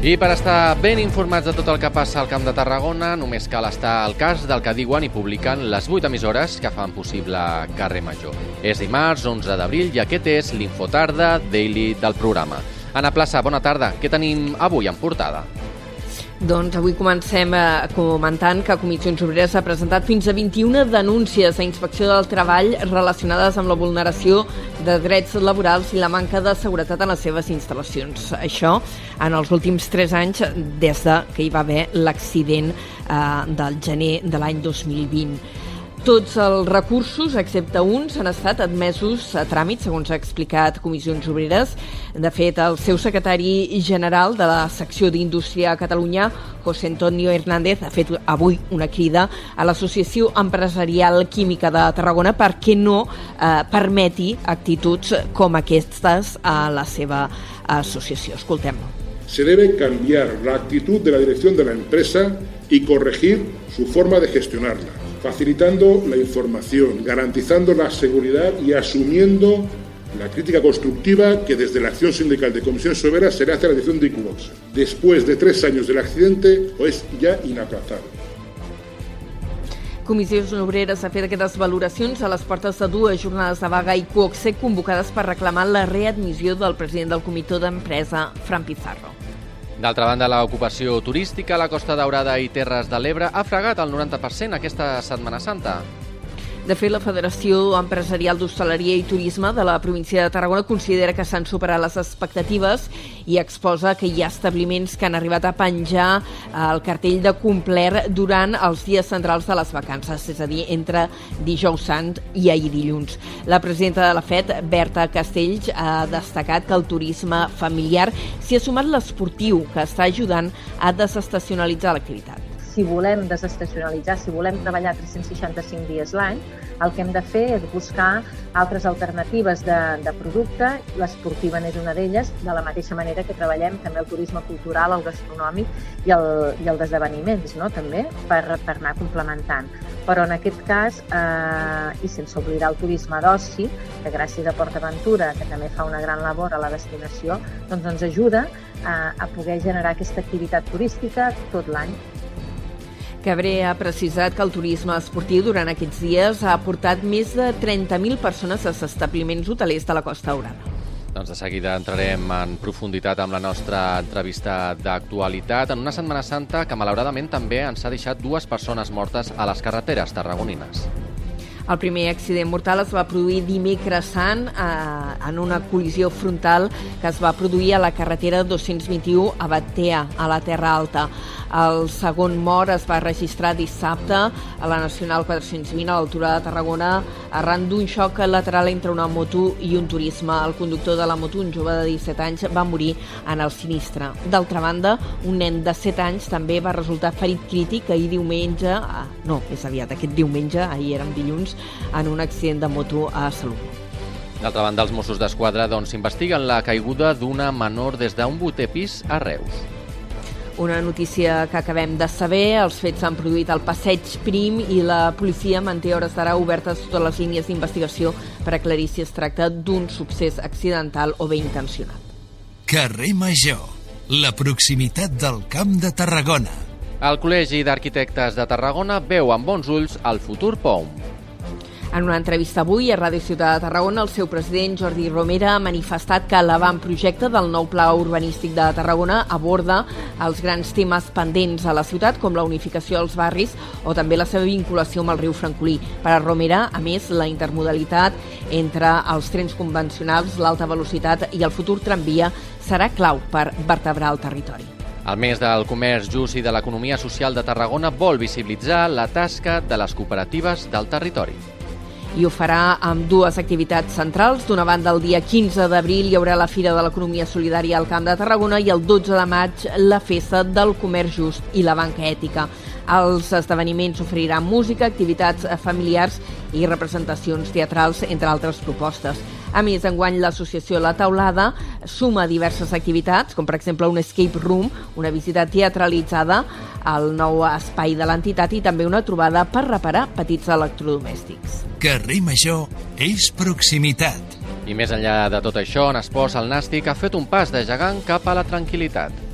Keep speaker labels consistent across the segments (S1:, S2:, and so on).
S1: I per estar ben informats de tot el que passa al Camp de Tarragona, només cal estar al cas del que diuen i publiquen les 8 emissores que fan possible Carrer Major. És dimarts, 11 d'abril, i aquest és l'Infotarda Daily del programa. Anna Plaça, bona tarda. Què tenim avui en portada?
S2: Doncs avui comencem eh, comentant que Comissions Obreres ha presentat fins a 21 denúncies a Inspecció del Treball relacionades amb la vulneració de drets laborals i la manca de seguretat en les seves instal·lacions. Això en els últims 3 anys des de que hi va haver l'accident eh, del gener de l'any 2020. Tots els recursos, excepte uns, han estat admesos a tràmit, segons ha explicat Comissions Obreres. De fet, el seu secretari general de la secció d'Indústria a Catalunya, José Antonio Hernández, ha fet avui una crida a l'Associació Empresarial Química de Tarragona perquè no eh, permeti actituds com aquestes a la seva associació. Escoltem-lo.
S3: Se debe cambiar la actitud de la dirección de la empresa y corregir su forma de gestionarla facilitando la información, garantizando la seguridad y asumiendo la crítica constructiva que desde la acción sindical de Comisión Sobera se le hace a la dirección de Icubox. Después de tres años del accidente, es ya inaplazable.
S2: Comissions Obreres ha fet aquestes valoracions a les portes de dues jornades de vaga i COXE convocades per reclamar la readmissió del president del comitè d'empresa, Fran Pizarro.
S1: D'altra banda, l'ocupació turística a la Costa Daurada i Terres de l'Ebre ha fregat el 90% aquesta Setmana Santa.
S2: De fet, la Federació Empresarial d'Hostaleria i Turisme de la província de Tarragona considera que s'han superat les expectatives i exposa que hi ha establiments que han arribat a penjar el cartell de complet durant els dies centrals de les vacances, és a dir, entre dijous sant i ahir dilluns. La presidenta de la FED, Berta Castells, ha destacat que el turisme familiar s'hi ha sumat l'esportiu, que està ajudant a desestacionalitzar l'activitat
S4: si volem desestacionalitzar, si volem treballar 365 dies l'any, el que hem de fer és buscar altres alternatives de, de producte. L'esportiva n'és una d'elles, de la mateixa manera que treballem també el turisme cultural, el gastronòmic i el, i el d'esdeveniments, no? també, per, per anar complementant. Però en aquest cas, eh, i sense oblidar el turisme d'oci, que gràcies a PortAventura, que també fa una gran labor a la destinació, doncs ens ajuda a, a poder generar aquesta activitat turística tot l'any.
S2: Cabré ha precisat que el turisme esportiu durant aquests dies ha aportat més de 30.000 persones als establiments hotelers de la Costa Daurada.
S1: Doncs de seguida entrarem en profunditat amb la nostra entrevista d'actualitat en una Setmana Santa que malauradament també ens ha deixat dues persones mortes a les carreteres tarragonines.
S2: El primer accident mortal es va produir dimecres sant eh, en una col·lisió frontal que es va produir a la carretera 221 a Batea, a la Terra Alta. El segon mort es va registrar dissabte a la Nacional 420 a l'altura de Tarragona arran d'un xoc lateral entre una moto i un turisme. El conductor de la moto, un jove de 17 anys, va morir en el sinistre. D'altra banda, un nen de 7 anys també va resultar ferit crític ahir diumenge, ah, no, més aviat aquest diumenge, ahir érem dilluns, en un accident de moto a Salut.
S1: D'altra banda, els Mossos d'Esquadra doncs, investiguen la caiguda d'una menor des d'un vuitè pis a Reus.
S2: Una notícia que acabem de saber, els fets s'han produït al Passeig Prim i la policia manté hores d'ara obertes totes les línies d'investigació per aclarir si es tracta d'un succés accidental o bé intencionat.
S5: Carrer Major, la proximitat del Camp de Tarragona.
S1: El Col·legi d'Arquitectes de Tarragona veu amb bons ulls el futur POUM.
S2: En una entrevista avui a Ràdio Ciutat de Tarragona, el seu president Jordi Romera ha manifestat que l'avantprojecte del nou pla urbanístic de Tarragona aborda els grans temes pendents a la ciutat, com la unificació dels barris o també la seva vinculació amb el riu Francolí. Per a Romera, a més, la intermodalitat entre els trens convencionals, l'alta velocitat i el futur tramvia serà clau per vertebrar el territori.
S1: El mes del comerç just i de l'economia social de Tarragona vol visibilitzar la tasca de les cooperatives del territori
S2: i ho farà amb dues activitats centrals. D'una banda, el dia 15 d'abril hi haurà la Fira de l'Economia Solidària al Camp de Tarragona i el 12 de maig la Festa del Comerç Just i la Banca Ètica. Els esdeveniments oferiran música, activitats familiars i representacions teatrals, entre altres propostes. A més, enguany l'associació La Taulada suma diverses activitats, com per exemple un escape room, una visita teatralitzada al nou espai de l'entitat i també una trobada per reparar petits electrodomèstics.
S5: Carrer Major és proximitat.
S1: I més enllà de tot això, en esports, el Nàstic ha fet un pas de gegant cap a la tranquil·litat.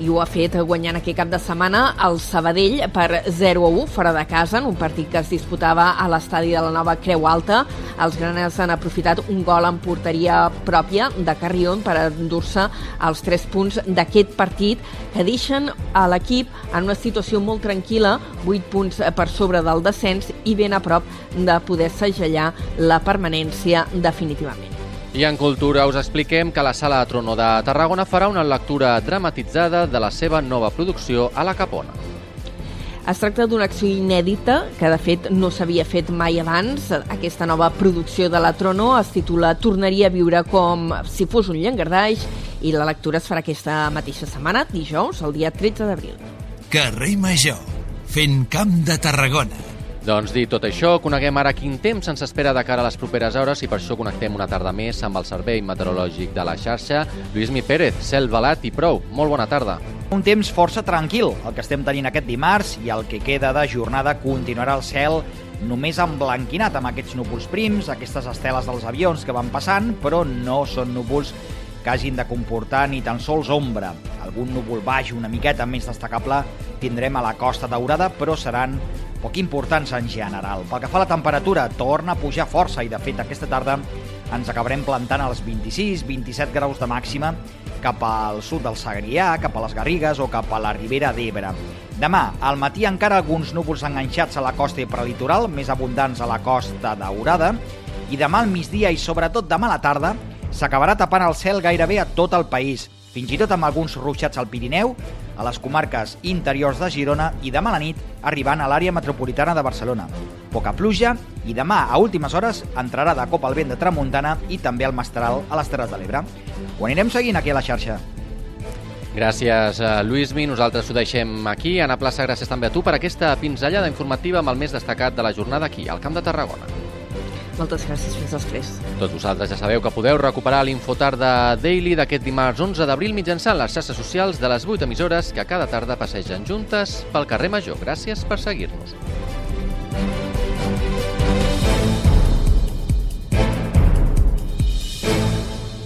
S2: I ho ha fet guanyant aquest cap de setmana el Sabadell per 0 a 1 fora de casa en un partit que es disputava a l'estadi de la nova Creu Alta. Els graners han aprofitat un gol en porteria pròpia de Carrion per endur-se els 3 punts d'aquest partit que deixen a l'equip en una situació molt tranquil·la, 8 punts per sobre del descens i ben a prop de poder segellar la permanència definitivament.
S1: I en Cultura us expliquem que la Sala de Trono de Tarragona farà una lectura dramatitzada de la seva nova producció a la Capona.
S2: Es tracta d'una acció inèdita que, de fet, no s'havia fet mai abans. Aquesta nova producció de la Trono es titula Tornaria a viure com si fos un llangardaix i la lectura es farà aquesta mateixa setmana, dijous, el dia 13 d'abril.
S5: Carrer Major, fent camp de Tarragona.
S1: Doncs dit tot això, coneguem ara quin temps ens espera de cara a les properes hores i per això connectem una tarda més amb el Servei Meteorològic de la xarxa. Lluís Mi Pérez, cel velat i prou. Molt bona tarda.
S6: Un temps força tranquil, el que estem tenint aquest dimarts i el que queda de jornada continuarà el cel només emblanquinat amb aquests núvols prims, aquestes esteles dels avions que van passant, però no són núvols que hagin de comportar ni tan sols ombra. Algun núvol baix una miqueta més destacable tindrem a la costa daurada, però seran poc importants en general. Pel que fa a la temperatura, torna a pujar força i, de fet, aquesta tarda ens acabarem plantant als 26-27 graus de màxima cap al sud del Segrià, cap a les Garrigues o cap a la Ribera d'Ebre. Demà, al matí encara alguns núvols enganxats a la costa prelitoral, més abundants a la costa daurada, i demà al migdia i sobretot demà a la tarda s'acabarà tapant el cel gairebé a tot el país, fins i tot amb alguns ruixats al Pirineu, a les comarques interiors de Girona i demà a la nit arribant a l'àrea metropolitana de Barcelona. Poca pluja i demà a últimes hores entrarà de cop el vent de tramuntana i també el mestral a les Terres de l'Ebre. Ho anirem seguint aquí a la xarxa.
S1: Gràcies, eh, Lluís Mi. Nosaltres ho deixem aquí. Anna Plaça, gràcies també a tu per aquesta pinzellada informativa amb el més destacat de la jornada aquí, al Camp de Tarragona.
S2: Moltes gràcies, fins després.
S1: Tots vosaltres ja sabeu que podeu recuperar l'Infotarda Daily d'aquest dimarts 11 d'abril mitjançant les xarxes socials de les 8 emissores que cada tarda passegen juntes pel carrer Major. Gràcies per seguir-nos.